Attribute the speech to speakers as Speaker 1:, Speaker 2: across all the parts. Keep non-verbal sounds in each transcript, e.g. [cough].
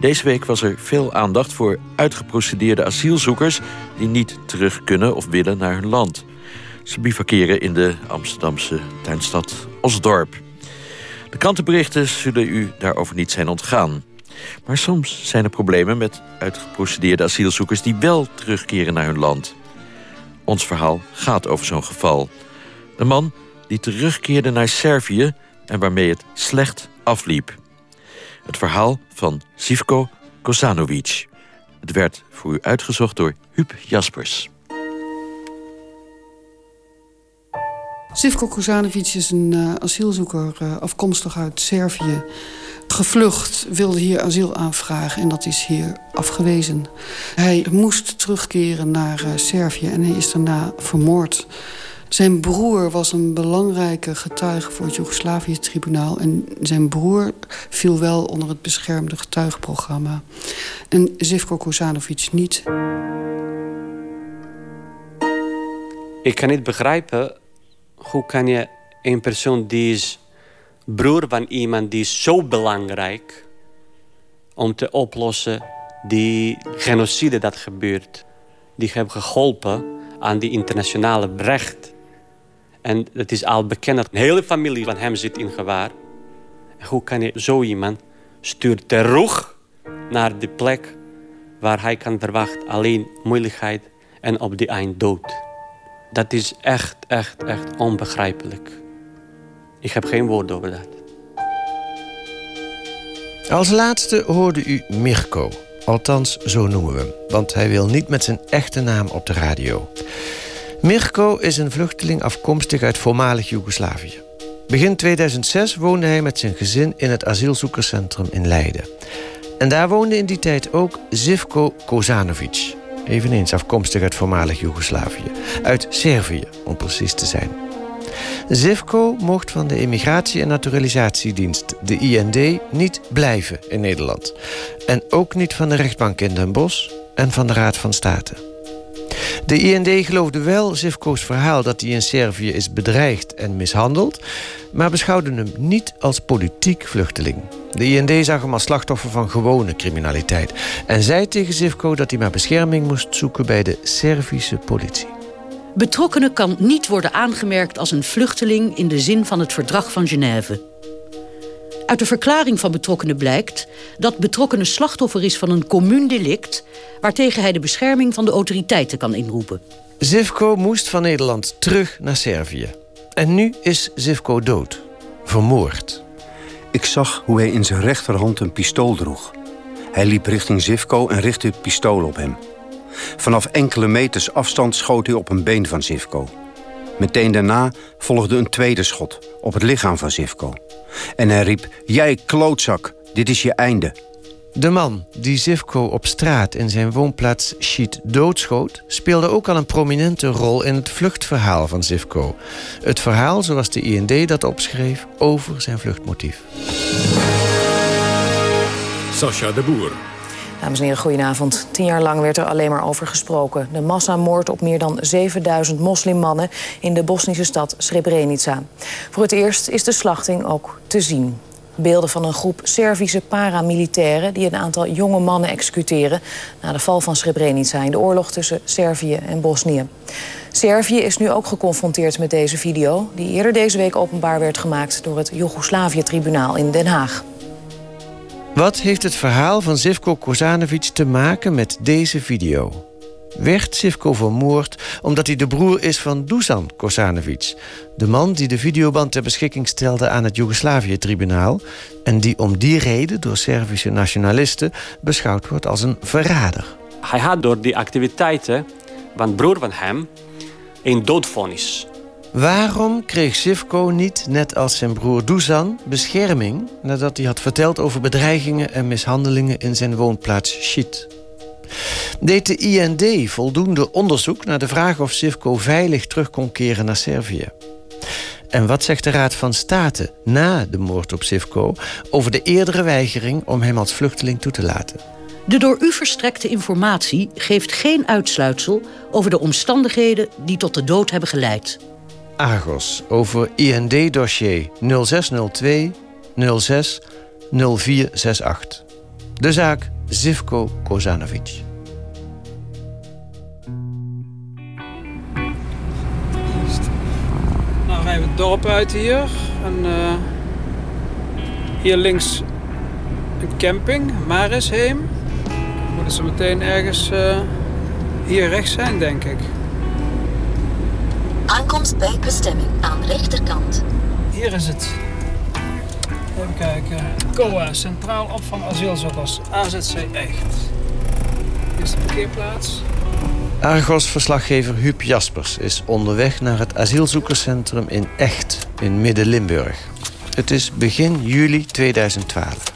Speaker 1: Deze week was er veel aandacht voor uitgeprocedeerde asielzoekers die niet terug kunnen of willen naar hun land. Ze bivakeren in de Amsterdamse tuinstad Osdorp. De krantenberichten zullen u daarover niet zijn ontgaan. Maar soms zijn er problemen met uitgeprocedeerde asielzoekers die wel terugkeren naar hun land. Ons verhaal gaat over zo'n geval. De man die terugkeerde naar Servië en waarmee het slecht afliep. Het verhaal van Sivko Kosanovic. Het werd voor u uitgezocht door Huub Jaspers.
Speaker 2: Sivko Kosanovic is een uh, asielzoeker uh, afkomstig uit Servië. Gevlucht, wilde hier asiel aanvragen en dat is hier afgewezen. Hij moest terugkeren naar uh, Servië en hij is daarna vermoord. Zijn broer was een belangrijke getuige voor het Joegoslavië-tribunaal. En zijn broer viel wel onder het beschermde getuigenprogramma. En Zivko Kozanovic niet.
Speaker 3: Ik kan niet begrijpen hoe kan je een persoon die is broer van iemand die is zo belangrijk om te oplossen die genocide dat gebeurt. Die hebben geholpen aan die internationale recht. En het is al bekend dat een hele familie van hem zit in gevaar. hoe kan je zo iemand sturen terug naar de plek waar hij kan verwachten alleen moeilijkheid en op die eind dood. Dat is echt, echt, echt onbegrijpelijk. Ik heb geen woord over dat.
Speaker 4: Als laatste hoorde u Mirko. Althans, zo noemen we hem. Want hij wil niet met zijn echte naam op de radio. Mirko is een vluchteling afkomstig uit voormalig Joegoslavië. Begin 2006 woonde hij met zijn gezin in het asielzoekerscentrum in Leiden. En daar woonde in die tijd ook Zivko Kozanovic. Eveneens afkomstig uit voormalig Joegoslavië. Uit Servië, om precies te zijn. Zivko mocht van de Immigratie- en Naturalisatiedienst, de IND, niet blijven in Nederland. En ook niet van de rechtbank in Den Bosch en van de Raad van State. De IND geloofde wel Zivko's verhaal dat hij in Servië is bedreigd en mishandeld, maar beschouwde hem niet als politiek vluchteling. De IND zag hem als slachtoffer van gewone criminaliteit en zei tegen Zivko dat hij maar bescherming moest zoeken bij de Servische politie.
Speaker 5: Betrokkenen kan niet worden aangemerkt als een vluchteling in de zin van het verdrag van Genève. Uit de verklaring van betrokkenen blijkt dat betrokkenen slachtoffer is van een commun delict waartegen hij de bescherming van de autoriteiten kan inroepen.
Speaker 4: Zivko moest van Nederland terug naar Servië. En nu is Zivko dood. Vermoord.
Speaker 6: Ik zag hoe hij in zijn rechterhand een pistool droeg. Hij liep richting Zivko en richtte het pistool op hem. Vanaf enkele meters afstand schoot hij op een been van Zivko. Meteen daarna volgde een tweede schot op het lichaam van Zivko. En hij riep, jij klootzak, dit is je einde.
Speaker 4: De man die Zivko op straat in zijn woonplaats Schiet doodschoot... speelde ook al een prominente rol in het vluchtverhaal van Zivko. Het verhaal zoals de IND dat opschreef over zijn vluchtmotief.
Speaker 7: Sascha de Boer.
Speaker 8: Dames en heren, goedenavond. Tien jaar lang werd er alleen maar over gesproken. De massamoord op meer dan 7000 moslimmannen in de Bosnische stad Srebrenica. Voor het eerst is de slachting ook te zien. Beelden van een groep Servische paramilitairen... die een aantal jonge mannen executeren... na de val van Srebrenica in de oorlog tussen Servië en Bosnië. Servië is nu ook geconfronteerd met deze video... die eerder deze week openbaar werd gemaakt... door het Joegoslavië-tribunaal in Den Haag.
Speaker 4: Wat heeft het verhaal van Zivko Kozanovic te maken met deze video? Werd Zivko vermoord omdat hij de broer is van Dusan Kozanovic... de man die de videoband ter beschikking stelde aan het Joegoslavië-tribunaal... en die om die reden door Servische nationalisten beschouwd wordt als een verrader.
Speaker 3: Hij had door die activiteiten van broer van hem een doodvonnis.
Speaker 4: Waarom kreeg Sivko niet, net als zijn broer Dusan, bescherming nadat hij had verteld over bedreigingen en mishandelingen in zijn woonplaats Shit? Deed de IND voldoende onderzoek naar de vraag of Sivko veilig terug kon keren naar Servië? En wat zegt de Raad van State na de moord op Sivko over de eerdere weigering om hem als vluchteling toe te laten?
Speaker 5: De door u verstrekte informatie geeft geen uitsluitsel over de omstandigheden die tot de dood hebben geleid.
Speaker 4: Argos over IND-dossier 0602 06 0468. De zaak Zivko Kozanovic.
Speaker 9: Nou rijden we het dorp uit hier. En uh, hier links een camping, Marisheem. We moeten ze meteen ergens uh, hier rechts zijn, denk ik.
Speaker 10: Aankomst bij bestemming aan rechterkant.
Speaker 9: Hier is het. Even kijken. COA, Centraal Opvang Asielzoekers. AZC Echt. Hier is de parkeerplaats.
Speaker 4: Argos-verslaggever Huub Jaspers is onderweg naar het asielzoekerscentrum in Echt in Midden-Limburg. Het is begin juli 2012.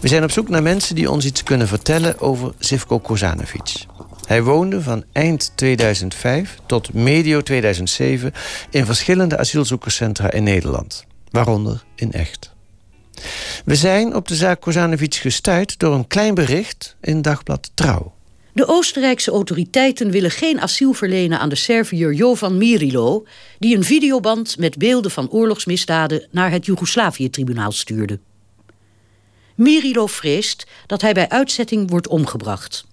Speaker 4: We zijn op zoek naar mensen die ons iets kunnen vertellen over Zivko Kozanovic. Hij woonde van eind 2005 tot medio 2007 in verschillende asielzoekerscentra in Nederland, waaronder in Echt. We zijn op de zaak Kozanovic gestuurd door een klein bericht in dagblad Trouw.
Speaker 5: De Oostenrijkse autoriteiten willen geen asiel verlenen aan de Serviër Jovan Mirilo, die een videoband met beelden van oorlogsmisdaden naar het Joegoslavië-tribunaal stuurde. Mirilo vreest dat hij bij uitzetting wordt omgebracht.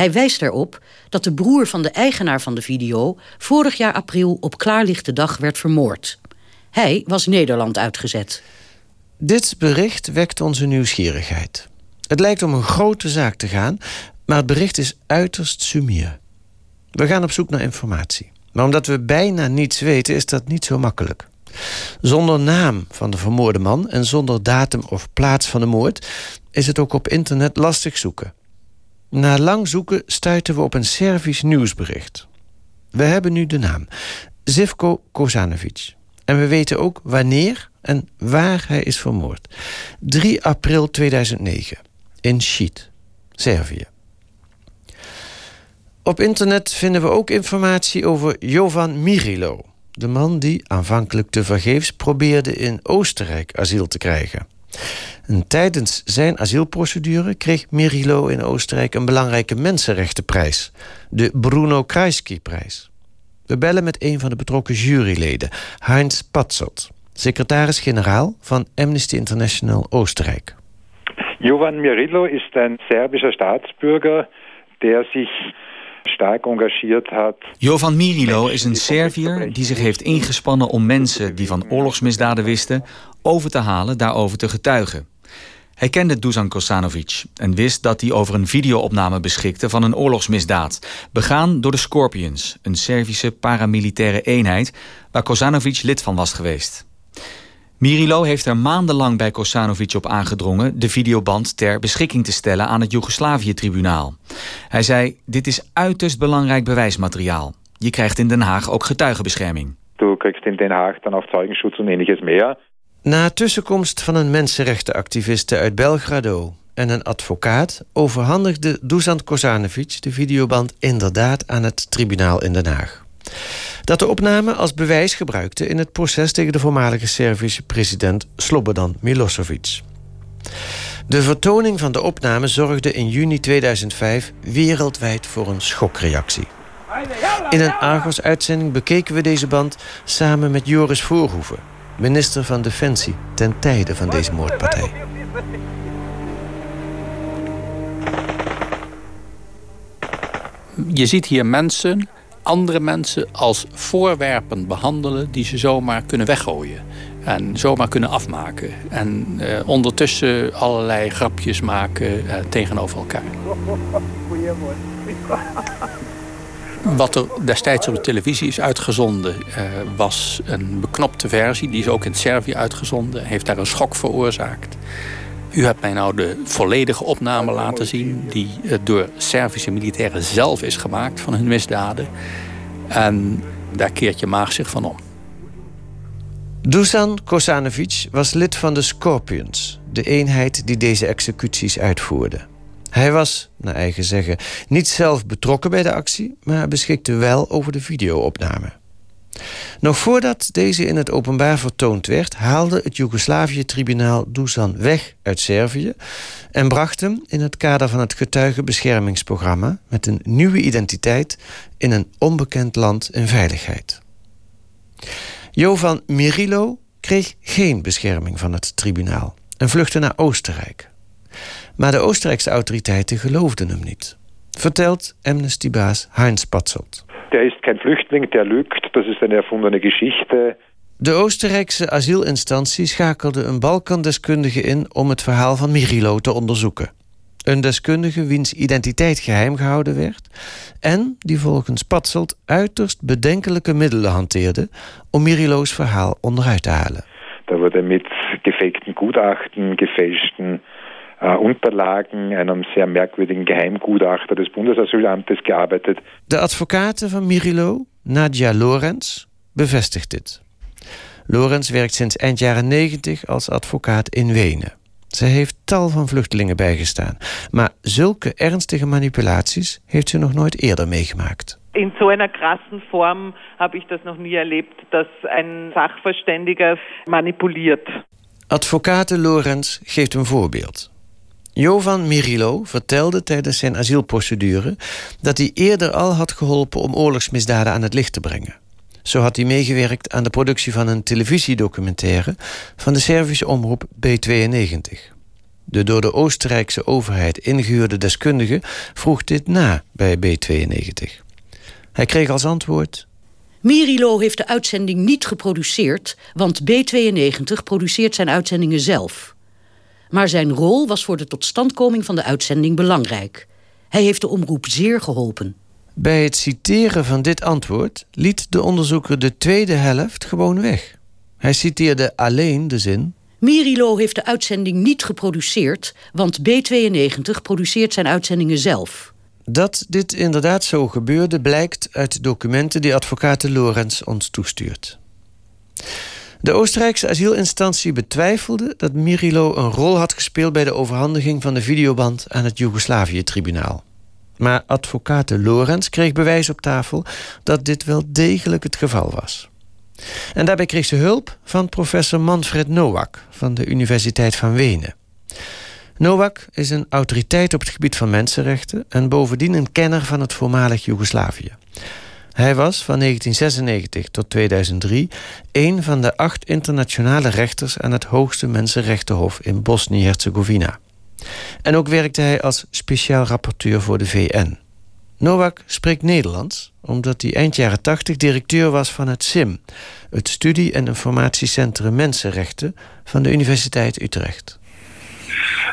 Speaker 5: Hij wijst erop dat de broer van de eigenaar van de video vorig jaar april op klaarlichte dag werd vermoord. Hij was Nederland uitgezet.
Speaker 4: Dit bericht wekt onze nieuwsgierigheid. Het lijkt om een grote zaak te gaan, maar het bericht is uiterst sumier. We gaan op zoek naar informatie. Maar omdat we bijna niets weten, is dat niet zo makkelijk. Zonder naam van de vermoorde man en zonder datum of plaats van de moord is het ook op internet lastig zoeken. Na lang zoeken stuiten we op een Servisch nieuwsbericht. We hebben nu de naam: Zivko Kozanovic. En we weten ook wanneer en waar hij is vermoord. 3 april 2009 in Schiet, Servië. Op internet vinden we ook informatie over Jovan Mirilo, de man die aanvankelijk tevergeefs probeerde in Oostenrijk asiel te krijgen. En tijdens zijn asielprocedure kreeg Mirilo in Oostenrijk een belangrijke mensenrechtenprijs, de Bruno Kreisky-prijs. We bellen met een van de betrokken juryleden, Heinz Patzelt, secretaris-generaal van Amnesty International Oostenrijk.
Speaker 11: Jovan Mirilo is een Serbischer Staatsbürger, der zich sterk engagiert had.
Speaker 12: Jovan Mirilo is een Serviër die zich heeft ingespannen om mensen die van oorlogsmisdaden wisten over te halen daarover te getuigen. Hij kende Dusan Kosanovic en wist dat hij over een videoopname beschikte van een oorlogsmisdaad, begaan door de Scorpions, een Servische paramilitaire eenheid waar Kosanovic lid van was geweest. Mirilo heeft er maandenlang bij Kosanovic op aangedrongen de videoband ter beschikking te stellen aan het Joegoslavië-tribunaal. Hij zei: Dit is uiterst belangrijk bewijsmateriaal. Je krijgt in Den Haag ook getuigenbescherming.
Speaker 11: Du in Den Haag dan Zeugenschutz en ähnliches meer.
Speaker 4: Na tussenkomst van een mensenrechtenactiviste uit Belgrado en een advocaat overhandigde Dusan Kosanovic de videoband inderdaad aan het tribunaal in Den Haag. Dat de opname als bewijs gebruikte in het proces tegen de voormalige Servische president Slobodan Milosevic. De vertoning van de opname zorgde in juni 2005 wereldwijd voor een schokreactie. In een Argos-uitzending bekeken we deze band samen met Joris Voorhoeven, minister van Defensie ten tijde van deze moordpartij.
Speaker 13: Je ziet hier mensen, andere mensen, als voorwerpen behandelen die ze zomaar kunnen weggooien. En zomaar kunnen afmaken. En eh, ondertussen allerlei grapjes maken eh, tegenover elkaar. [laughs] Wat er destijds op de televisie is uitgezonden, uh, was een beknopte versie. Die is ook in Servië uitgezonden. Heeft daar een schok veroorzaakt. U hebt mij nou de volledige opname laten zien... die door Servische militairen zelf is gemaakt van hun misdaden. En daar keert je maag zich van om.
Speaker 4: Dusan Kosanovic was lid van de Scorpions... de eenheid die deze executies uitvoerde. Hij was, naar eigen zeggen, niet zelf betrokken bij de actie... maar beschikte wel over de videoopname. Nog voordat deze in het openbaar vertoond werd... haalde het Joegoslavië-tribunaal Dusan weg uit Servië... en bracht hem in het kader van het getuigenbeschermingsprogramma... met een nieuwe identiteit in een onbekend land in veiligheid. Jovan Mirilo kreeg geen bescherming van het tribunaal... en vluchtte naar Oostenrijk. Maar de Oostenrijkse autoriteiten geloofden hem niet. Vertelt Amnesty-baas Heinz Patzelt.
Speaker 11: Der ist kein Flüchtling, der lügt. Das ist eine erfundene Geschichte.
Speaker 4: De Oostenrijkse asielinstantie schakelde een Balkandeskundige in om het verhaal van Mirilo te onderzoeken. Een deskundige wiens identiteit geheim gehouden werd en die volgens Patselt uiterst bedenkelijke middelen hanteerde om Mirilo's verhaal onderuit te halen.
Speaker 11: Da wurde mit gefakten Gutachten, gefälschten äh, Unterlagen, einem sehr merkwürdigen Geheimgutachter des Bundesasylamtes gearbeitet.
Speaker 4: De advocaten van Mirilo, Nadja Lorenz, bevestigt dit. Lorenz werkt sinds eind jaren 90 als advocaat in Wenen. Ze heeft tal van vluchtelingen bijgestaan. Maar zulke ernstige manipulaties heeft ze nog nooit eerder meegemaakt.
Speaker 14: In so einer krassen Form habe ich das noch nie erlebt, dass ein Sachverständiger manipuliert.
Speaker 4: Advocate Lorenz geeft een voorbeeld. Jovan Mirilo vertelde tijdens zijn asielprocedure dat hij eerder al had geholpen om oorlogsmisdaden aan het licht te brengen. Zo had hij meegewerkt aan de productie van een televisiedocumentaire van de Servische omroep B92. De door de Oostenrijkse overheid ingehuurde deskundige vroeg dit na bij B92. Hij kreeg als antwoord.
Speaker 5: Mirilo heeft de uitzending niet geproduceerd, want B92 produceert zijn uitzendingen zelf. Maar zijn rol was voor de totstandkoming van de uitzending belangrijk. Hij heeft de omroep zeer geholpen.
Speaker 4: Bij het citeren van dit antwoord liet de onderzoeker de tweede helft gewoon weg. Hij citeerde alleen de zin.
Speaker 5: Mirilo heeft de uitzending niet geproduceerd, want B92 produceert zijn uitzendingen zelf.
Speaker 4: Dat dit inderdaad zo gebeurde blijkt uit documenten die advocaat Lorenz ons toestuurt. De Oostenrijkse asielinstantie betwijfelde dat Mirilo een rol had gespeeld bij de overhandiging van de videoband aan het Joegoslavië-tribunaal. Maar advocaat Lorenz kreeg bewijs op tafel dat dit wel degelijk het geval was. En daarbij kreeg ze hulp van professor Manfred Nowak van de Universiteit van Wenen. Nowak is een autoriteit op het gebied van mensenrechten en bovendien een kenner van het voormalig Joegoslavië. Hij was van 1996 tot 2003 een van de acht internationale rechters aan het hoogste mensenrechtenhof in Bosnië-Herzegovina. En ook werkte hij als speciaal rapporteur voor de VN. Nowak spreekt Nederlands omdat hij eind jaren 80 directeur was van het SIM, het Studie- en Informatiecentrum Mensenrechten van de Universiteit Utrecht.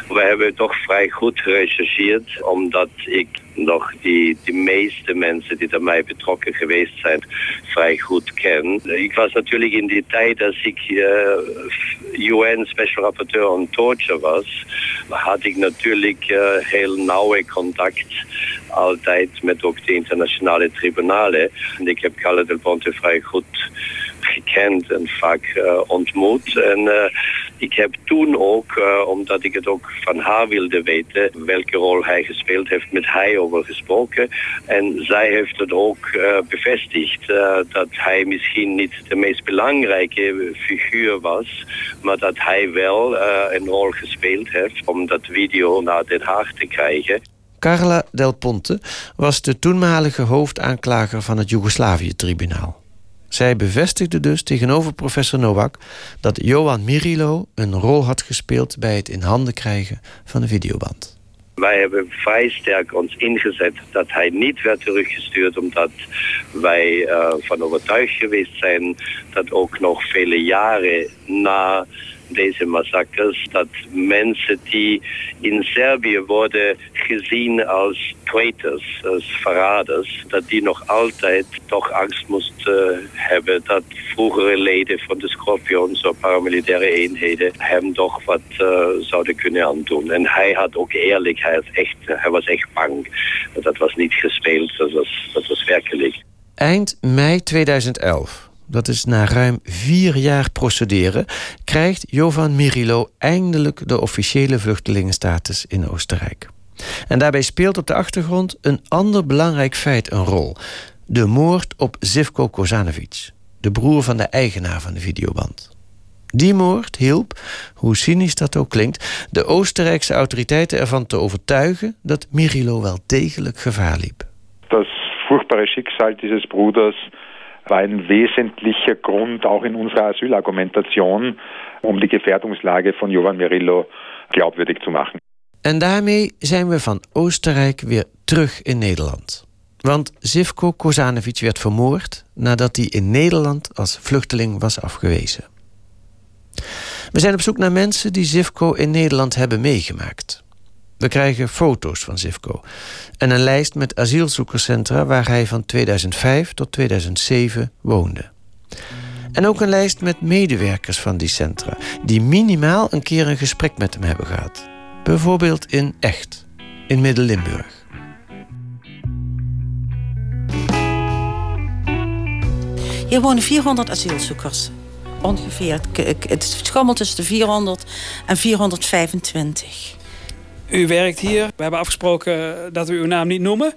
Speaker 15: We hebben toch vrij goed gerechercheerd, omdat ik nog die, die meeste mensen die mij betrokken geweest zijn vrij goed ken. Ik was natuurlijk in die tijd als ik uh, UN Special Rapporteur on Torture was, had ik natuurlijk uh, heel nauwe contact altijd met ook de internationale tribunalen. En ik heb Carla del Ponte vrij goed gekend en vaak uh, ontmoet. En uh, ik heb toen ook, uh, omdat ik het ook van haar wilde weten, welke rol hij gespeeld heeft, met hij over gesproken. En zij heeft het ook bevestigd dat hij misschien niet de meest belangrijke figuur was, maar dat hij wel een rol gespeeld heeft om dat video naar Den Haag te krijgen.
Speaker 4: Carla Del Ponte was de toenmalige hoofdaanklager van het Joegoslavië-tribunaal. Zij bevestigde dus tegenover professor Nowak dat Johan Mirilo een rol had gespeeld bij het in handen krijgen van de videoband.
Speaker 15: Wij hebben vrij sterk ons ingezet dat hij niet werd teruggestuurd, omdat wij uh, van overtuigd geweest zijn dat ook nog vele jaren na deze massacres, dat mensen die in Servië worden gezien als traitors, als verraders, dat die nog altijd toch angst moesten hebben dat vroegere leden van de Scorpions of paramilitaire eenheden hem toch wat uh, zouden kunnen aandoen. En hij had ook eerlijk, hij, was echt, hij was echt bang. Dat was niet gespeeld, dat was, dat was werkelijk.
Speaker 4: Eind mei 2011 dat is na ruim vier jaar procederen, krijgt Jovan Mirilo eindelijk de officiële vluchtelingenstatus in Oostenrijk. En daarbij speelt op de achtergrond een ander belangrijk feit een rol: de moord op Zivko Kozanovic, de broer van de eigenaar van de videoband. Die moord hielp, hoe cynisch dat ook klinkt, de Oostenrijkse autoriteiten ervan te overtuigen dat Mirilo wel degelijk gevaar liep.
Speaker 11: Das furchtbare Schicksal dieses Bruders war ein wesentlicher Grund auch in unserer Asylargumentation, um die Gefährdungslage von Jovan Mirillo glaubwürdig zu machen.
Speaker 4: En daarmee zijn we van Oostenrijk weer terug in Nederland. Want Zivko Kozanovic werd vermoord nadat hij in Nederland als vluchteling was afgewezen. We zijn op zoek naar mensen die Zivko in Nederland hebben meegemaakt. We krijgen foto's van Zivko en een lijst met asielzoekerscentra waar hij van 2005 tot 2007 woonde. En ook een lijst met medewerkers van die centra die minimaal een keer een gesprek met hem hebben gehad. Bijvoorbeeld in Echt, in Midden-Limburg.
Speaker 16: Hier wonen 400 asielzoekers. Ongeveer. Het schommelt tussen de 400 en 425.
Speaker 9: U werkt hier. We hebben afgesproken dat we uw naam niet noemen.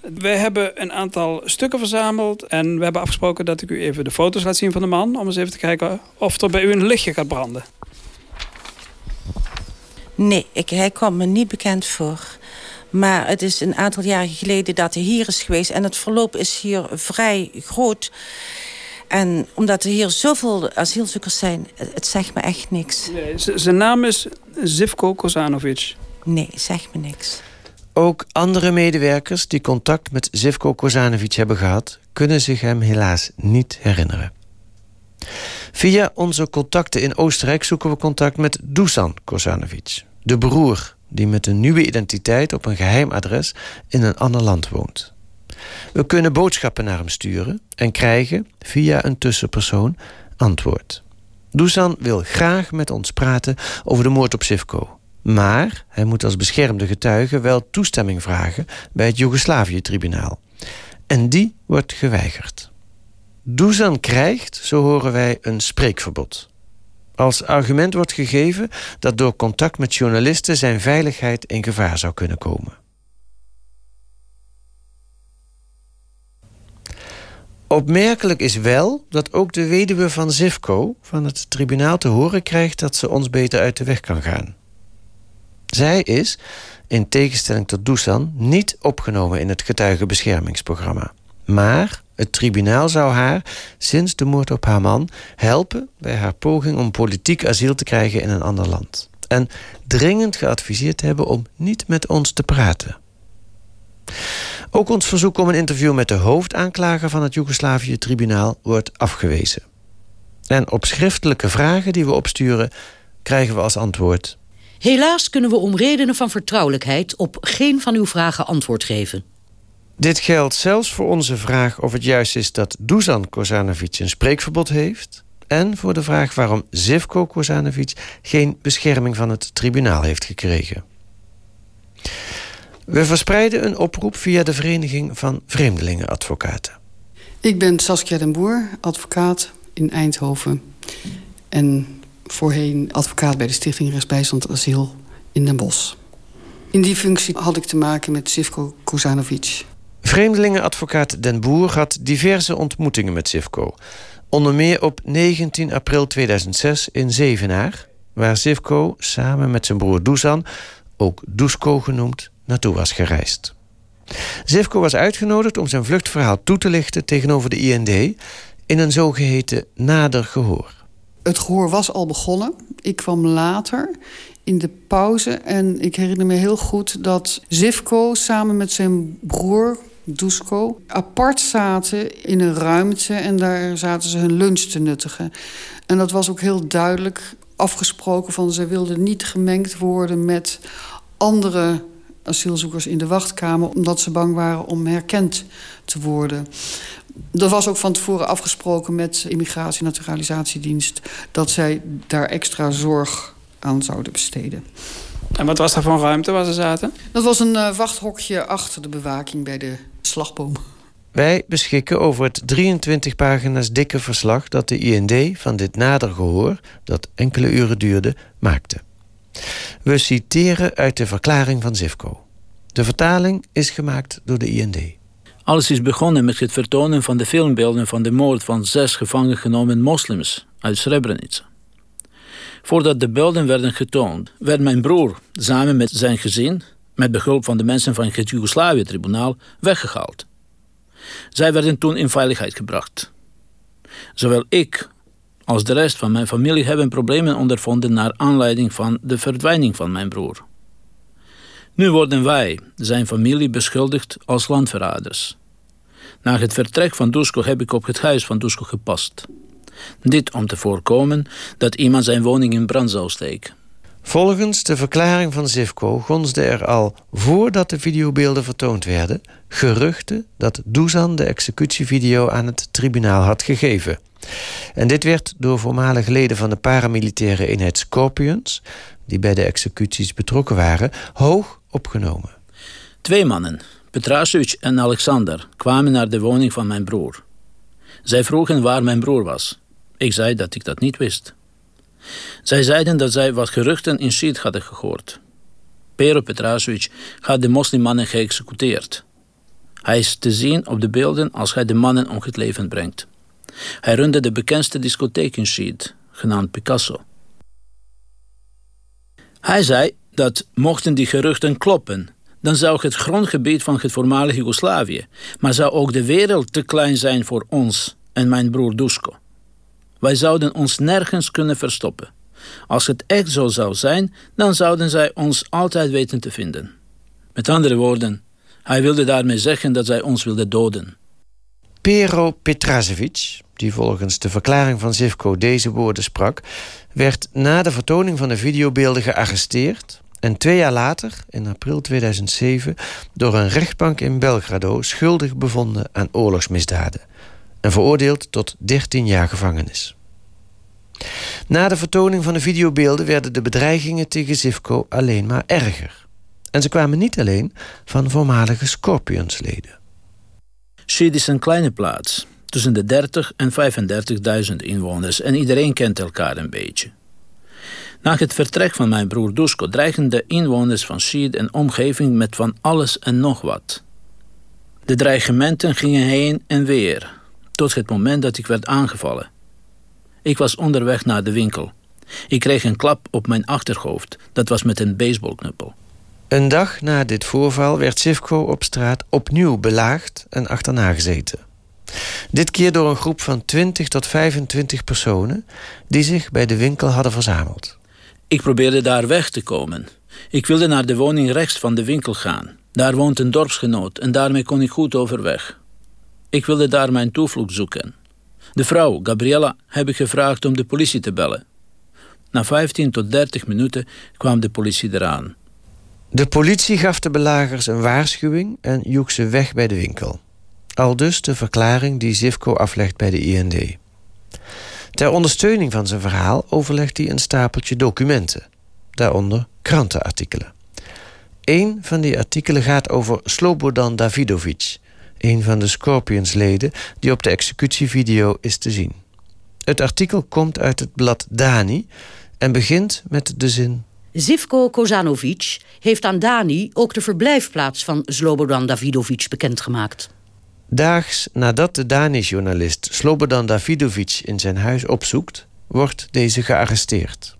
Speaker 9: We hebben een aantal stukken verzameld. En we hebben afgesproken dat ik u even de foto's laat zien van de man. Om eens even te kijken of er bij u een lichtje gaat branden.
Speaker 16: Nee, ik, hij komt me niet bekend voor. Maar het is een aantal jaren geleden dat hij hier is geweest. En het verloop is hier vrij groot. En omdat er hier zoveel asielzoekers zijn, het zegt me echt niks.
Speaker 9: Nee, zijn naam is Zivko Kozanovic.
Speaker 16: Nee, zegt me niks.
Speaker 4: Ook andere medewerkers die contact met Zivko Kozanovic hebben gehad... kunnen zich hem helaas niet herinneren. Via onze contacten in Oostenrijk zoeken we contact met Dusan Kozanovic... de broer die met een nieuwe identiteit op een geheim adres in een ander land woont. We kunnen boodschappen naar hem sturen en krijgen via een tussenpersoon antwoord. Dusan wil graag met ons praten over de moord op Sivko. Maar hij moet als beschermde getuige wel toestemming vragen bij het Joegoslavië-tribunaal. En die wordt geweigerd. Dusan krijgt, zo horen wij, een spreekverbod. Als argument wordt gegeven dat door contact met journalisten zijn veiligheid in gevaar zou kunnen komen. Opmerkelijk is wel dat ook de weduwe van Zivko van het tribunaal te horen krijgt dat ze ons beter uit de weg kan gaan. Zij is, in tegenstelling tot Dusan, niet opgenomen in het getuigenbeschermingsprogramma. Maar het tribunaal zou haar, sinds de moord op haar man, helpen bij haar poging om politiek asiel te krijgen in een ander land. En dringend geadviseerd hebben om niet met ons te praten. Ook ons verzoek om een interview met de hoofdaanklager van het Joegoslavië-tribunaal wordt afgewezen. En op schriftelijke vragen die we opsturen, krijgen we als antwoord
Speaker 5: Helaas kunnen we om redenen van vertrouwelijkheid op geen van uw vragen antwoord geven.
Speaker 4: Dit geldt zelfs voor onze vraag of het juist is dat Dusan Kozanovic een spreekverbod heeft... en voor de vraag waarom Zivko Kozanovic geen bescherming van het tribunaal heeft gekregen. We verspreiden een oproep via de Vereniging van Vreemdelingenadvocaten.
Speaker 2: Ik ben Saskia den Boer, advocaat in Eindhoven. En voorheen advocaat bij de Stichting Rechtsbijstand Asiel in Den Bosch. In die functie had ik te maken met Sivko Kozanovic.
Speaker 4: Vreemdelingenadvocaat Den Boer had diverse ontmoetingen met Sivko. Onder meer op 19 april 2006 in Zevenaar... waar Sivko samen met zijn broer Dusan, ook Dusko genoemd, naartoe was gereisd. Zivko was uitgenodigd om zijn vluchtverhaal toe te lichten tegenover de IND... in een zogeheten nader gehoor.
Speaker 2: Het gehoor was al begonnen. Ik kwam later in de pauze. En ik herinner me heel goed dat Zivko samen met zijn broer Dusko apart zaten in een ruimte. En daar zaten ze hun lunch te nuttigen. En dat was ook heel duidelijk afgesproken van ze wilden niet gemengd worden met andere asielzoekers in de wachtkamer, omdat ze bang waren om herkend te worden. Dat was ook van tevoren afgesproken met Immigratie- en Naturalisatiedienst... dat zij daar extra zorg aan zouden besteden.
Speaker 9: En wat was daar voor ruimte waar ze zaten?
Speaker 2: Dat was een uh, wachthokje achter de bewaking bij de slagboom.
Speaker 4: Wij beschikken over het 23 pagina's dikke verslag... dat de IND van dit nader gehoor, dat enkele uren duurde, maakte. We citeren uit de verklaring van Zivko. De vertaling is gemaakt door de IND.
Speaker 17: Alles is begonnen met het vertonen van de filmbeelden van de moord van zes gevangen genomen moslims uit Srebrenica. Voordat de beelden werden getoond, werd mijn broer samen met zijn gezin, met behulp van de mensen van het Joegoslavië-tribunaal, weggehaald. Zij werden toen in veiligheid gebracht. Zowel ik als de rest van mijn familie hebben problemen ondervonden naar aanleiding van de verdwijning van mijn broer. Nu worden wij, zijn familie, beschuldigd als landverraders. Na het vertrek van Dusko heb ik op het huis van Dusko gepast. Dit om te voorkomen dat iemand zijn woning in brand zou steken.
Speaker 4: Volgens de verklaring van Zivko gonsden er al voordat de videobeelden vertoond werden geruchten dat Dusan de executievideo aan het tribunaal had gegeven. En dit werd door voormalige leden van de paramilitaire eenheid Scorpions, die bij de executies betrokken waren, hoog opgenomen.
Speaker 17: Twee mannen, Petrasic en Alexander, kwamen naar de woning van mijn broer. Zij vroegen waar mijn broer was. Ik zei dat ik dat niet wist. Zij zeiden dat zij wat geruchten in Siet hadden gehoord. Pero Petrasic had de moslimmannen geëxecuteerd. Hij is te zien op de beelden als hij de mannen om het leven brengt. Hij runde de bekendste discotheek in Siet, genaamd Picasso. Hij zei dat mochten die geruchten kloppen, dan zou het grondgebied van het voormalige Joegoslavië, maar zou ook de wereld te klein zijn voor ons en mijn broer Dusko. Wij zouden ons nergens kunnen verstoppen. Als het echt zo zou zijn, dan zouden zij ons altijd weten te vinden. Met andere woorden, hij wilde daarmee zeggen dat zij ons wilden doden.
Speaker 4: Pero Petrasevic, die volgens de verklaring van Zivko deze woorden sprak, werd na de vertoning van de videobeelden gearresteerd en twee jaar later, in april 2007, door een rechtbank in Belgrado schuldig bevonden aan oorlogsmisdaden en veroordeeld tot 13 jaar gevangenis. Na de vertoning van de videobeelden werden de bedreigingen tegen Zivko alleen maar erger. En ze kwamen niet alleen van voormalige Scorpionsleden.
Speaker 17: Schied is een kleine plaats, tussen de 30 en 35.000 inwoners en iedereen kent elkaar een beetje. Na het vertrek van mijn broer Dusko dreigen de inwoners van Schied en omgeving met van alles en nog wat. De dreigementen gingen heen en weer, tot het moment dat ik werd aangevallen. Ik was onderweg naar de winkel. Ik kreeg een klap op mijn achterhoofd. Dat was met een baseballknuppel.
Speaker 4: Een dag na dit voorval werd Sivko op straat opnieuw belaagd en achterna gezeten. Dit keer door een groep van 20 tot 25 personen die zich bij de winkel hadden verzameld.
Speaker 17: Ik probeerde daar weg te komen. Ik wilde naar de woning rechts van de winkel gaan. Daar woont een dorpsgenoot en daarmee kon ik goed overweg. Ik wilde daar mijn toevlucht zoeken. De vrouw, Gabriella, heb ik gevraagd om de politie te bellen. Na 15 tot 30 minuten kwam de politie eraan.
Speaker 4: De politie gaf de belagers een waarschuwing en joeg ze weg bij de winkel. Al dus de verklaring die Zivko aflegt bij de IND. Ter ondersteuning van zijn verhaal overlegt hij een stapeltje documenten, daaronder krantenartikelen. Een van die artikelen gaat over Slobodan Davidovic, een van de Scorpions-leden die op de executievideo is te zien. Het artikel komt uit het blad Dani en begint met de zin...
Speaker 5: Zivko Kozanovic heeft aan Dani ook de verblijfplaats van Slobodan Davidovic bekendgemaakt.
Speaker 4: Daags nadat de Dani-journalist Slobodan Davidovic in zijn huis opzoekt, wordt deze gearresteerd.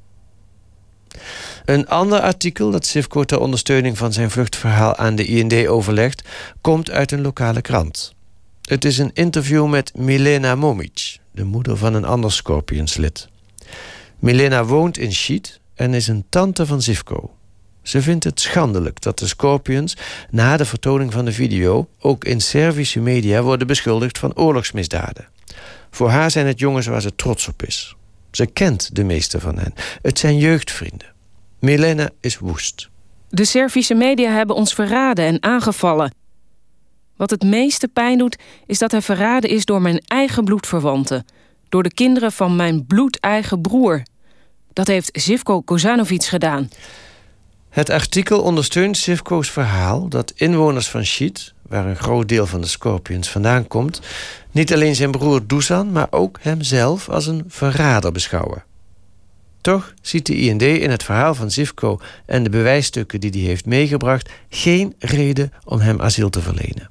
Speaker 4: Een ander artikel dat Sivko ter ondersteuning van zijn vluchtverhaal aan de IND overlegt, komt uit een lokale krant. Het is een interview met Milena Momic, de moeder van een ander Scorpionslid. Milena woont in Schiet en is een tante van Zivko. Ze vindt het schandelijk dat de Scorpions na de vertoning van de video ook in Servische media worden beschuldigd van oorlogsmisdaden. Voor haar zijn het jongens waar ze trots op is. Ze kent de meeste van hen. Het zijn jeugdvrienden. Milena is woest.
Speaker 18: De Servische media hebben ons verraden en aangevallen. Wat het meeste pijn doet, is dat hij verraden is door mijn eigen bloedverwanten. Door de kinderen van mijn bloedeigen broer. Dat heeft Zivko Kozanovic gedaan.
Speaker 4: Het artikel ondersteunt Sivko's verhaal dat inwoners van Schiet, waar een groot deel van de Scorpions vandaan komt, niet alleen zijn broer Dusan, maar ook hemzelf als een verrader beschouwen. Toch ziet de IND in het verhaal van Zivko en de bewijsstukken die hij heeft meegebracht geen reden om hem asiel te verlenen.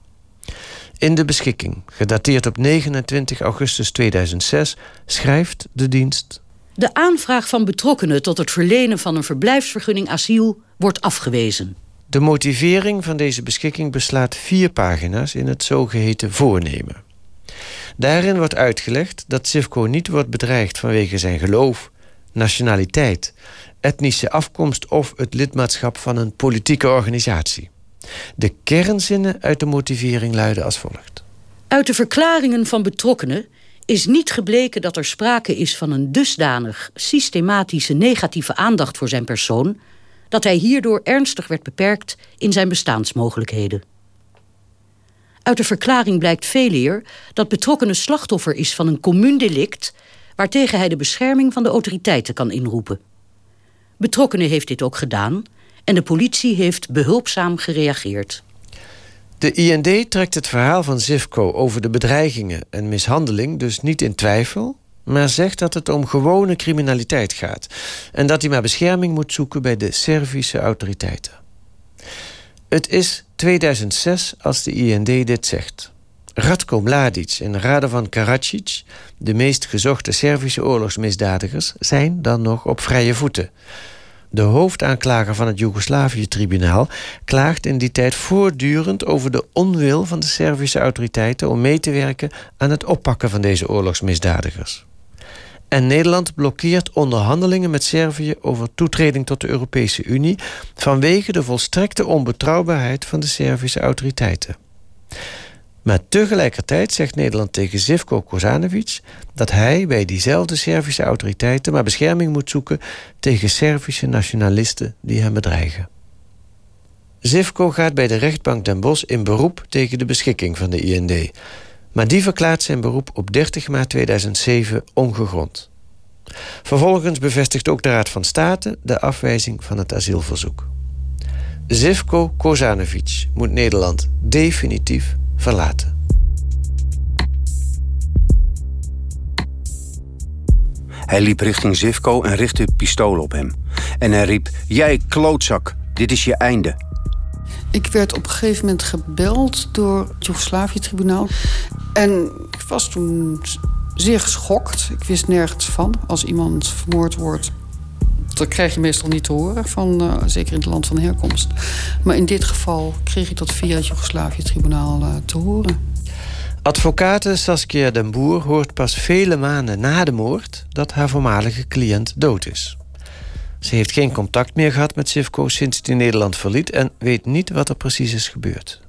Speaker 4: In de beschikking, gedateerd op 29 augustus 2006, schrijft de dienst.
Speaker 5: De aanvraag van betrokkenen tot het verlenen van een verblijfsvergunning asiel wordt afgewezen.
Speaker 4: De motivering van deze beschikking beslaat vier pagina's in het zogeheten voornemen. Daarin wordt uitgelegd dat Sivko niet wordt bedreigd vanwege zijn geloof, nationaliteit, etnische afkomst of het lidmaatschap van een politieke organisatie. De kernzinnen uit de motivering luiden als volgt.
Speaker 5: Uit de verklaringen van betrokkenen is niet gebleken dat er sprake is van een dusdanig systematische negatieve aandacht voor zijn persoon dat hij hierdoor ernstig werd beperkt in zijn bestaansmogelijkheden. Uit de verklaring blijkt veeleer dat betrokkenen slachtoffer is van een commuundelict waartegen hij de bescherming van de autoriteiten kan inroepen. Betrokkenen heeft dit ook gedaan en de politie heeft behulpzaam gereageerd.
Speaker 4: De IND trekt het verhaal van Zivko over de bedreigingen en mishandeling dus niet in twijfel, maar zegt dat het om gewone criminaliteit gaat en dat hij maar bescherming moet zoeken bij de Servische autoriteiten. Het is 2006 als de IND dit zegt. Radko Mladic en Radovan Karadzic, de meest gezochte Servische oorlogsmisdadigers, zijn dan nog op vrije voeten. De hoofdaanklager van het Joegoslavië-tribunaal klaagt in die tijd voortdurend over de onwil van de Servische autoriteiten om mee te werken aan het oppakken van deze oorlogsmisdadigers. En Nederland blokkeert onderhandelingen met Servië over toetreding tot de Europese Unie vanwege de volstrekte onbetrouwbaarheid van de Servische autoriteiten. Maar tegelijkertijd zegt Nederland tegen Zivko Kozanovic dat hij bij diezelfde Servische autoriteiten maar bescherming moet zoeken tegen Servische nationalisten die hem bedreigen. Zivko gaat bij de rechtbank Den Bosch in beroep tegen de beschikking van de IND. Maar die verklaart zijn beroep op 30 maart 2007 ongegrond. Vervolgens bevestigt ook de Raad van State de afwijzing van het asielverzoek. Zivko Kozanovic moet Nederland definitief verlaten.
Speaker 6: Hij liep richting Zivko en richtte het pistool op hem. En hij riep, jij klootzak, dit is je einde.
Speaker 2: Ik werd op een gegeven moment gebeld door het Joegoslavië-tribunaal. En ik was toen zeer geschokt. Ik wist nergens van. Als iemand vermoord wordt, dat krijg je meestal niet te horen, van, uh, zeker in het land van herkomst. Maar in dit geval kreeg ik dat via het Joegoslavië-tribunaal uh, te horen.
Speaker 4: Advocate Saskia den Boer hoort pas vele maanden na de moord dat haar voormalige cliënt dood is. Ze heeft geen contact meer gehad met Sivko sinds hij Nederland verliet en weet niet wat er precies is gebeurd.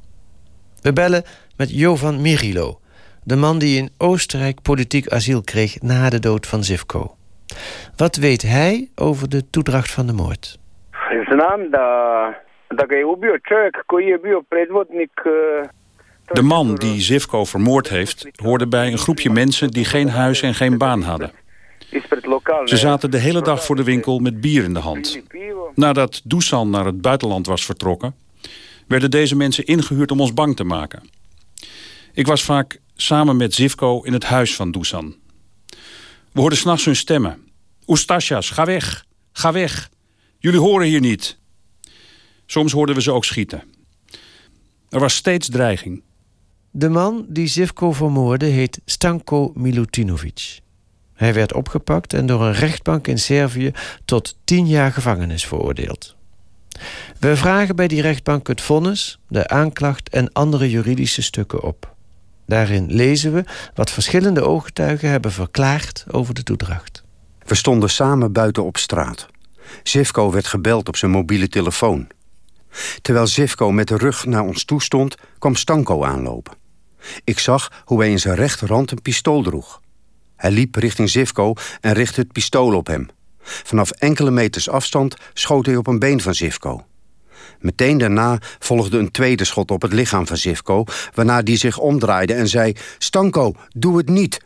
Speaker 4: We bellen met Jovan Mirilo, de man die in Oostenrijk politiek asiel kreeg na de dood van Zivko. Wat weet hij over de toedracht van de moord?
Speaker 19: De man die Zivko vermoord heeft, hoorde bij een groepje mensen die geen huis en geen baan hadden. Ze zaten de hele dag voor de winkel met bier in de hand. Nadat Dusan naar het buitenland was vertrokken, werden deze mensen ingehuurd om ons bang te maken. Ik was vaak samen met Zivko in het huis van Dusan. We hoorden s'nachts hun stemmen. Oestasjas, ga weg, ga weg. Jullie horen hier niet. Soms hoorden we ze ook schieten. Er was steeds dreiging.
Speaker 4: De man die Zivko vermoordde heet Stanko Milutinovic. Hij werd opgepakt en door een rechtbank in Servië tot tien jaar gevangenis veroordeeld. We vragen bij die rechtbank het vonnis, de aanklacht en andere juridische stukken op. Daarin lezen we wat verschillende ooggetuigen hebben verklaard over de toedracht.
Speaker 6: We stonden samen buiten op straat. Zivko werd gebeld op zijn mobiele telefoon. Terwijl Zivko met de rug naar ons toe stond, kwam Stanko aanlopen. Ik zag hoe hij in zijn rechterhand een pistool droeg. Hij liep richting Zivko en richtte het pistool op hem. Vanaf enkele meters afstand schoot hij op een been van Zivko. Meteen daarna volgde een tweede schot op het lichaam van Zivko... waarna die zich omdraaide en zei... Stanko, doe het niet.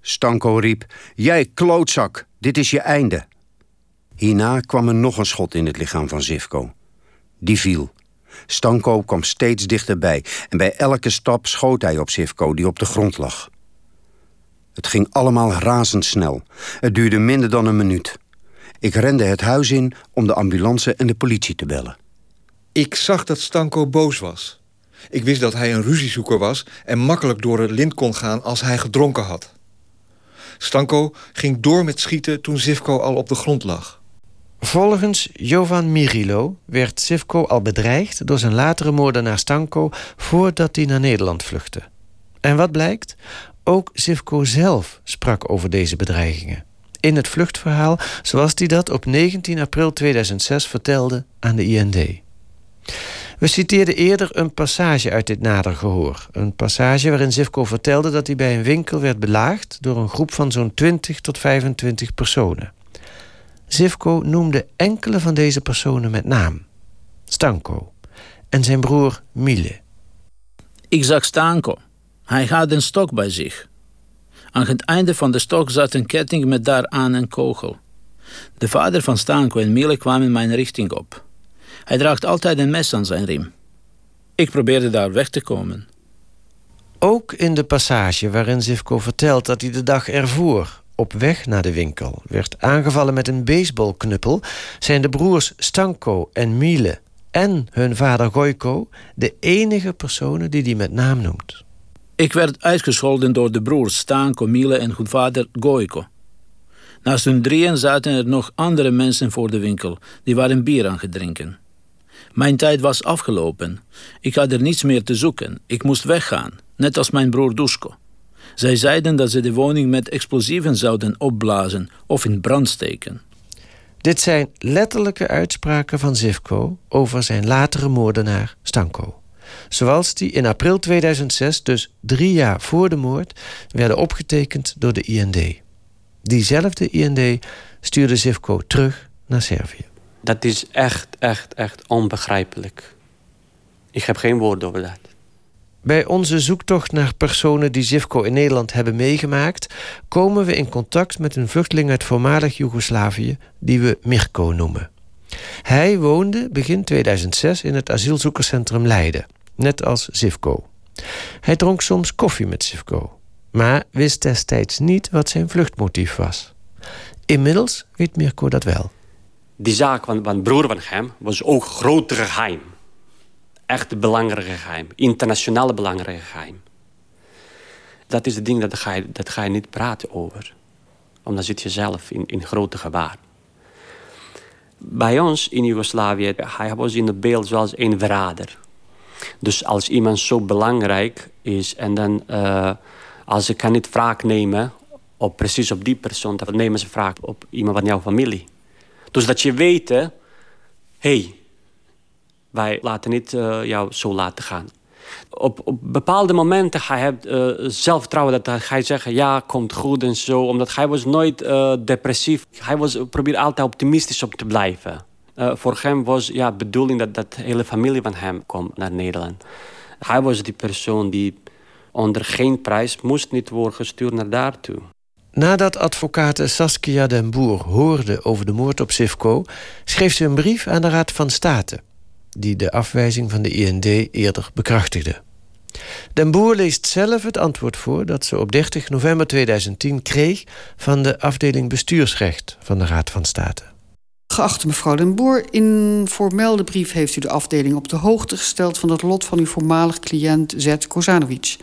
Speaker 6: Stanko riep... Jij klootzak, dit is je einde. Hierna kwam er nog een schot in het lichaam van Zivko. Die viel. Stanko kwam steeds dichterbij... en bij elke stap schoot hij op Zivko, die op de grond lag. Het ging allemaal razendsnel. Het duurde minder dan een minuut. Ik rende het huis in om de ambulance en de politie te bellen.
Speaker 20: Ik zag dat Stanko boos was. Ik wist dat hij een ruziezoeker was en makkelijk door het lint kon gaan als hij gedronken had. Stanko ging door met schieten toen Zivko al op de grond lag.
Speaker 4: Volgens Jovan Mirilo werd Zivko al bedreigd door zijn latere moordenaar Stanko voordat hij naar Nederland vluchtte. En wat blijkt? Ook Zivko zelf sprak over deze bedreigingen. In het vluchtverhaal zoals hij dat op 19 april 2006 vertelde aan de IND. We citeerden eerder een passage uit dit nader gehoor. Een passage waarin Zivko vertelde dat hij bij een winkel werd belaagd door een groep van zo'n 20 tot 25 personen. Zivko noemde enkele van deze personen met naam. Stanko en zijn broer Mile.
Speaker 17: Ik zag Stanko. Hij had een stok bij zich. Aan het einde van de stok zat een ketting met daaraan een kogel. De vader van Stanko en Mile kwamen mijn richting op. Hij draagt altijd een mes aan zijn riem. Ik probeerde daar weg te komen.
Speaker 4: Ook in de passage waarin Zivko vertelt dat hij de dag ervoor op weg naar de winkel werd aangevallen met een baseballknuppel, zijn de broers Stanko en Miele en hun vader Goiko de enige personen die hij met naam noemt.
Speaker 17: Ik werd uitgescholden door de broers Stanko, Miele en hun vader Goiko. Naast hun drieën zaten er nog andere mensen voor de winkel. Die waren bier aan het drinken. Mijn tijd was afgelopen. Ik had er niets meer te zoeken. Ik moest weggaan, net als mijn broer Dusko. Zij zeiden dat ze de woning met explosieven zouden opblazen of in brand steken.
Speaker 4: Dit zijn letterlijke uitspraken van Zivko over zijn latere moordenaar Stanko. Zoals die in april 2006, dus drie jaar voor de moord, werden opgetekend door de IND. Diezelfde IND stuurde Zivko terug naar Servië.
Speaker 3: Dat is echt, echt, echt onbegrijpelijk. Ik heb geen woorden over dat.
Speaker 4: Bij onze zoektocht naar personen die Zivko in Nederland hebben meegemaakt, komen we in contact met een vluchteling uit voormalig Joegoslavië die we Mirko noemen. Hij woonde begin 2006 in het asielzoekerscentrum Leiden, net als Zivko. Hij dronk soms koffie met Zivko, maar wist destijds niet wat zijn vluchtmotief was. Inmiddels weet Mirko dat wel
Speaker 3: die zaak van, van broer van hem was ook groot geheim. Echt belangrijk geheim. Internationaal belangrijk geheim. Dat is het ding, dat ga, je, dat ga je niet praten over. Omdat zit je zelf in, in grote gevaar. Bij ons in Joegoslavië, hij was in het beeld zoals een verrader. Dus als iemand zo belangrijk is en dan... Uh, als ze kan niet wraak nemen op precies op die persoon... dan nemen ze wraak op iemand van jouw familie. Dus dat je weet, hé, hey, wij laten niet uh, jou zo laten gaan. Op, op bepaalde momenten ga je uh, zelfvertrouwen dat hij zeggen ja, komt goed en zo. Omdat hij was nooit depressief. Hij was, probeerde altijd optimistisch op te blijven. Voor hem was ja, bedoeling dat, dat de hele familie van hem komt naar Nederland. Hij was die persoon die onder geen prijs moest niet worden gestuurd naar daartoe.
Speaker 4: Nadat advocaat Saskia den Boer hoorde over de moord op Sivko... schreef ze een brief aan de Raad van State... die de afwijzing van de IND eerder bekrachtigde. Den Boer leest zelf het antwoord voor... dat ze op 30 november 2010 kreeg... van de afdeling bestuursrecht van de Raad van State.
Speaker 2: Geachte mevrouw Den Boer, in voormelde brief heeft u de afdeling op de hoogte gesteld van het lot van uw voormalig cliënt Z. Kozanovic.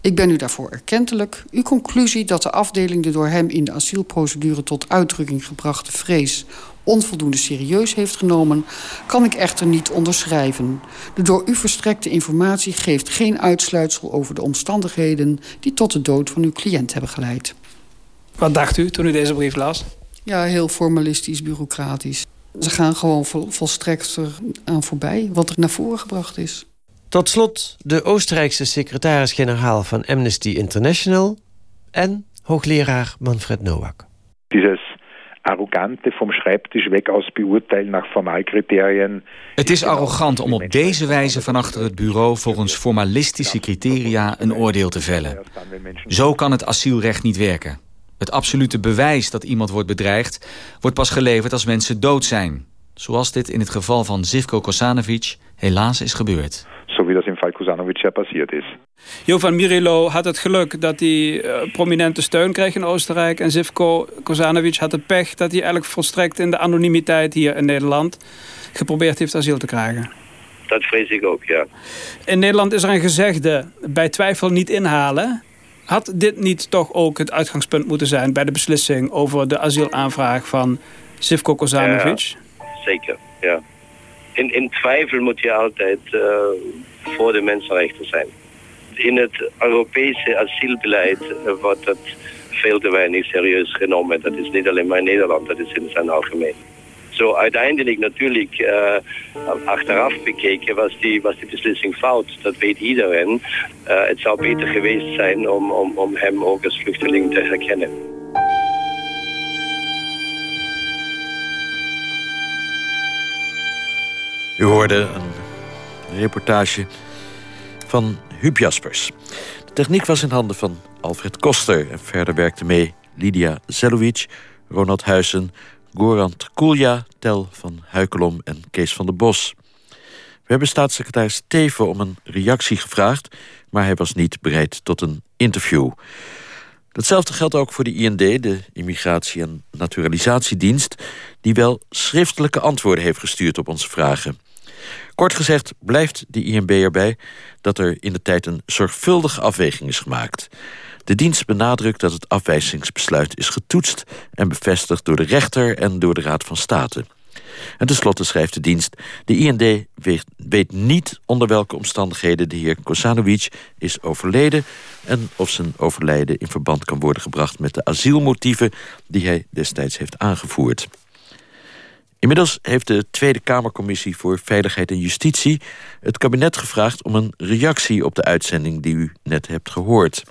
Speaker 2: Ik ben u daarvoor erkentelijk. Uw conclusie dat de afdeling de door hem in de asielprocedure tot uitdrukking gebrachte vrees onvoldoende serieus heeft genomen, kan ik echter niet onderschrijven. De door u verstrekte informatie geeft geen uitsluitsel over de omstandigheden die tot de dood van uw cliënt hebben geleid.
Speaker 9: Wat dacht u toen u deze brief las?
Speaker 2: Ja, heel formalistisch, bureaucratisch. Ze gaan gewoon vol, volstrekt aan voorbij wat er naar voren gebracht is.
Speaker 4: Tot slot de Oostenrijkse secretaris-generaal van Amnesty International en hoogleraar Manfred Nowak.
Speaker 11: Dieses arrogante vom Schreibtisch weg aus beurteilen nach Formalkriterien.
Speaker 12: Het is arrogant om op deze wijze van achter het bureau volgens formalistische criteria een oordeel te vellen. Zo kan het asielrecht niet werken. Het absolute bewijs dat iemand wordt bedreigd wordt pas geleverd als mensen dood zijn. Zoals dit in het geval van Zivko Kosanovic helaas is gebeurd.
Speaker 11: Zo wie dat in Fall Kosanovic ja passiert is.
Speaker 9: Jovan Mirilo had het geluk dat hij uh, prominente steun kreeg in Oostenrijk. En Zivko Kosanovic had het pech dat hij eigenlijk volstrekt in de anonimiteit hier in Nederland geprobeerd heeft asiel te krijgen.
Speaker 15: Dat vrees ik ook, ja.
Speaker 9: In Nederland is er een gezegde, bij twijfel niet inhalen. Had dit niet toch ook het uitgangspunt moeten zijn bij de beslissing over de asielaanvraag van Zivko Kosanovic?
Speaker 15: Ja, zeker, ja. In, in twijfel moet je altijd uh, voor de mensenrechten zijn. In het Europese asielbeleid uh, wordt het veel te weinig serieus genomen. Dat is niet alleen maar in Nederland, dat is in zijn algemeen. Zo uiteindelijk natuurlijk uh, achteraf bekeken was die, was die beslissing fout. Dat weet iedereen. Uh, het zou beter geweest zijn om, om, om hem ook als vluchteling te herkennen.
Speaker 1: U hoorde een reportage van Huub Jaspers. De techniek was in handen van Alfred Koster. En verder werkte mee Lydia Zelovic, Ronald Huizen, Goran Trkulja, Tel van Huikelom en Kees van der Bos. We hebben staatssecretaris Teven om een reactie gevraagd... maar hij was niet bereid tot een interview. Datzelfde geldt ook voor de IND, de Immigratie- en Naturalisatiedienst... die wel schriftelijke antwoorden heeft gestuurd op onze vragen. Kort gezegd blijft de INB erbij dat er in de tijd een zorgvuldige afweging is gemaakt. De dienst benadrukt dat het afwijzingsbesluit is getoetst en bevestigd door de rechter en door de Raad van State. En tenslotte schrijft de dienst... de IND weet, niet onder welke omstandigheden de heer Kosanovic is overleden... en of zijn overlijden in verband kan worden gebracht met de asielmotieven... die hij destijds heeft aangevoerd. Inmiddels heeft de Tweede Kamercommissie voor Veiligheid en Justitie... het kabinet gevraagd om een reactie op de uitzending die u net hebt gehoord.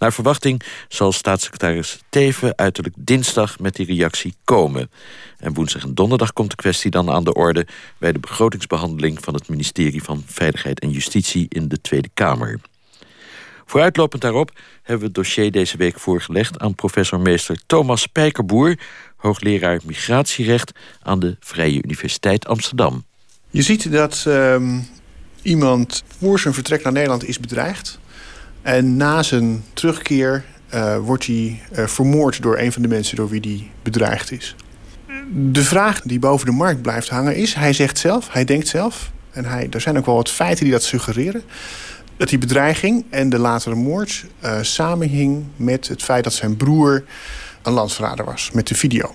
Speaker 1: Naar verwachting zal staatssecretaris Teven uiterlijk dinsdag met die reactie komen. En woensdag en donderdag komt de kwestie dan aan de orde... bij de begrotingsbehandeling van het ministerie van Veiligheid en Justitie in de Tweede Kamer. Vooruitlopend daarop hebben we het dossier deze week voorgelegd... aan professor meester Thomas Pijkerboer... hoogleraar migratierecht aan de Vrije Universiteit Amsterdam.
Speaker 21: Je ziet dat uh, iemand voor zijn vertrek naar Nederland is bedreigd... En na zijn terugkeer uh, wordt hij uh, vermoord door een van de mensen door wie hij bedreigd is. De vraag die boven de markt blijft hangen is... hij zegt zelf, hij denkt zelf... en hij, er zijn ook wel wat feiten die dat suggereren... dat die bedreiging en de latere moord uh, samenhing met het feit dat zijn broer een landsverrader was. Met de video.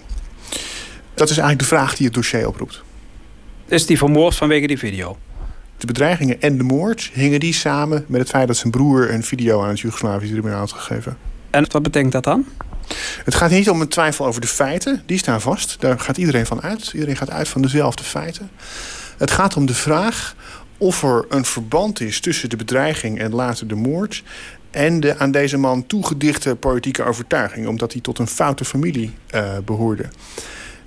Speaker 21: Dat is eigenlijk de vraag die het dossier oproept.
Speaker 9: Is die vermoord vanwege die video?
Speaker 21: De bedreigingen en de moord hingen die samen met het feit dat zijn broer een video aan het Joegoslavisch tribunaal had gegeven.
Speaker 9: En wat betekent dat dan?
Speaker 21: Het gaat niet om een twijfel over de feiten, die staan vast. Daar gaat iedereen van uit. Iedereen gaat uit van dezelfde feiten. Het gaat om de vraag of er een verband is tussen de bedreiging en later de moord en de aan deze man toegedichte politieke overtuiging, omdat hij tot een foute familie uh, behoorde.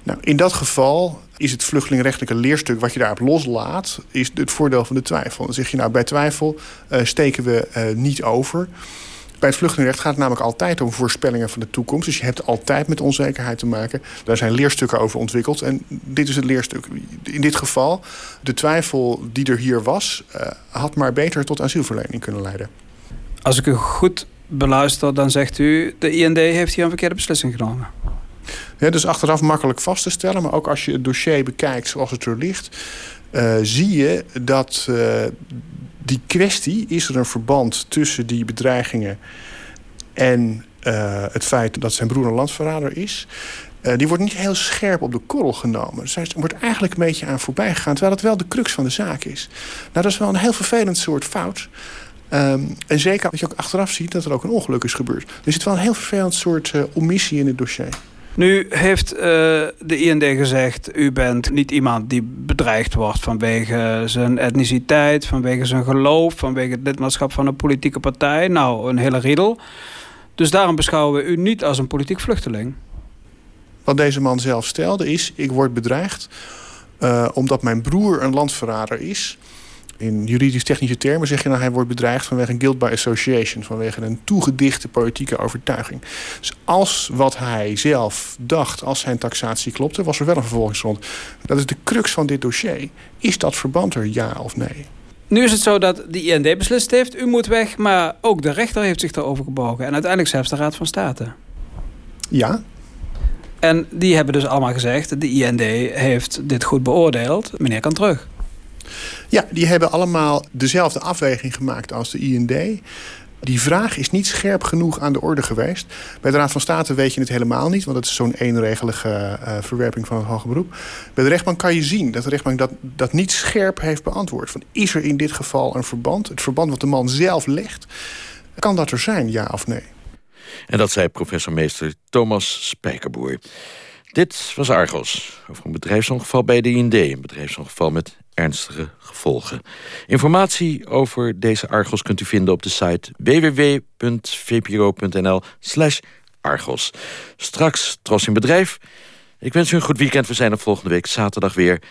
Speaker 21: Nou, in dat geval is het vluchtelingrechtelijke leerstuk wat je daarop loslaat, is het voordeel van de twijfel. Dan zeg je nou, bij twijfel uh, steken we uh, niet over. Bij het vluchtelingenrecht gaat het namelijk altijd om voorspellingen van de toekomst. Dus je hebt altijd met onzekerheid te maken. Daar zijn leerstukken over ontwikkeld. En dit is het leerstuk. In dit geval, de twijfel die er hier was... Uh, had maar beter tot asielverlening kunnen leiden.
Speaker 9: Als ik u goed beluister, dan zegt u... de IND heeft hier een verkeerde beslissing genomen.
Speaker 21: Ja, dus achteraf makkelijk vast te stellen. Maar ook als je het dossier bekijkt zoals het er ligt... Uh, zie je dat uh, die kwestie... is er een verband tussen die bedreigingen... en uh, het feit dat zijn broer een landverrader is... die wordt niet heel scherp op de korrel genomen. Dus hij wordt eigenlijk een beetje aan voorbij gegaan... terwijl het wel de crux van de zaak is. Nou, dat is wel een heel vervelend soort fout... Um, en zeker als je ook achteraf ziet dat er ook een ongeluk is gebeurd. Er zit wel een heel vervelend soort omissie in het dossier.
Speaker 9: Nu heeft uh, de IND gezegd... u bent niet iemand die bedreigd wordt vanwege zijn etniciteit... vanwege zijn geloof, vanwege het lidmaatschap van een politieke partij. Nou, een hele riedel. Dus daarom beschouwen we u niet als een politiek vluchteling.
Speaker 21: Wat deze man zelf stelde is... ik word bedreigd uh, omdat mijn broer een landverrader is in juridisch-technische termen zeg je nou hij wordt bedreigd vanwege een guilt by association, vanwege een toegedichte politieke overtuiging. Dus als wat hij zelf dacht, als zijn taxatie klopte, was er wel een vervolgingsgrond. Dat is de crux van dit dossier. Is dat verband er ja of nee?
Speaker 9: Nu is het zo dat de IND beslist heeft, u moet weg, maar ook de rechter heeft zich daarover gebogen. En uiteindelijk zelfs de Raad van State.
Speaker 21: Ja.
Speaker 9: En die hebben dus allemaal gezegd, de IND heeft dit goed beoordeeld, meneer kan terug.
Speaker 21: Ja, die hebben allemaal dezelfde afweging gemaakt als de IND. Die vraag is niet scherp genoeg aan de orde geweest. Bij de Raad van State weet je het helemaal niet, want dat is zo'n eenregelige uh, verwerping van het hoge beroep. Bij de rechtbank kan je zien dat de rechtbank dat, dat niet scherp heeft beantwoord. Van, is er in dit geval een verband? Het verband wat de man zelf legt, kan dat er zijn, ja of nee?
Speaker 1: En dat zei professor meester Thomas Spijkerboer. Dit was Argos, over een bedrijfsongeval bij de IND. Een bedrijfsongeval met ernstige gevolgen. Informatie over deze Argos kunt u vinden op de site www.vpro.nl slash Argos. Straks Tros in Bedrijf. Ik wens u een goed weekend. We zijn er volgende week zaterdag weer.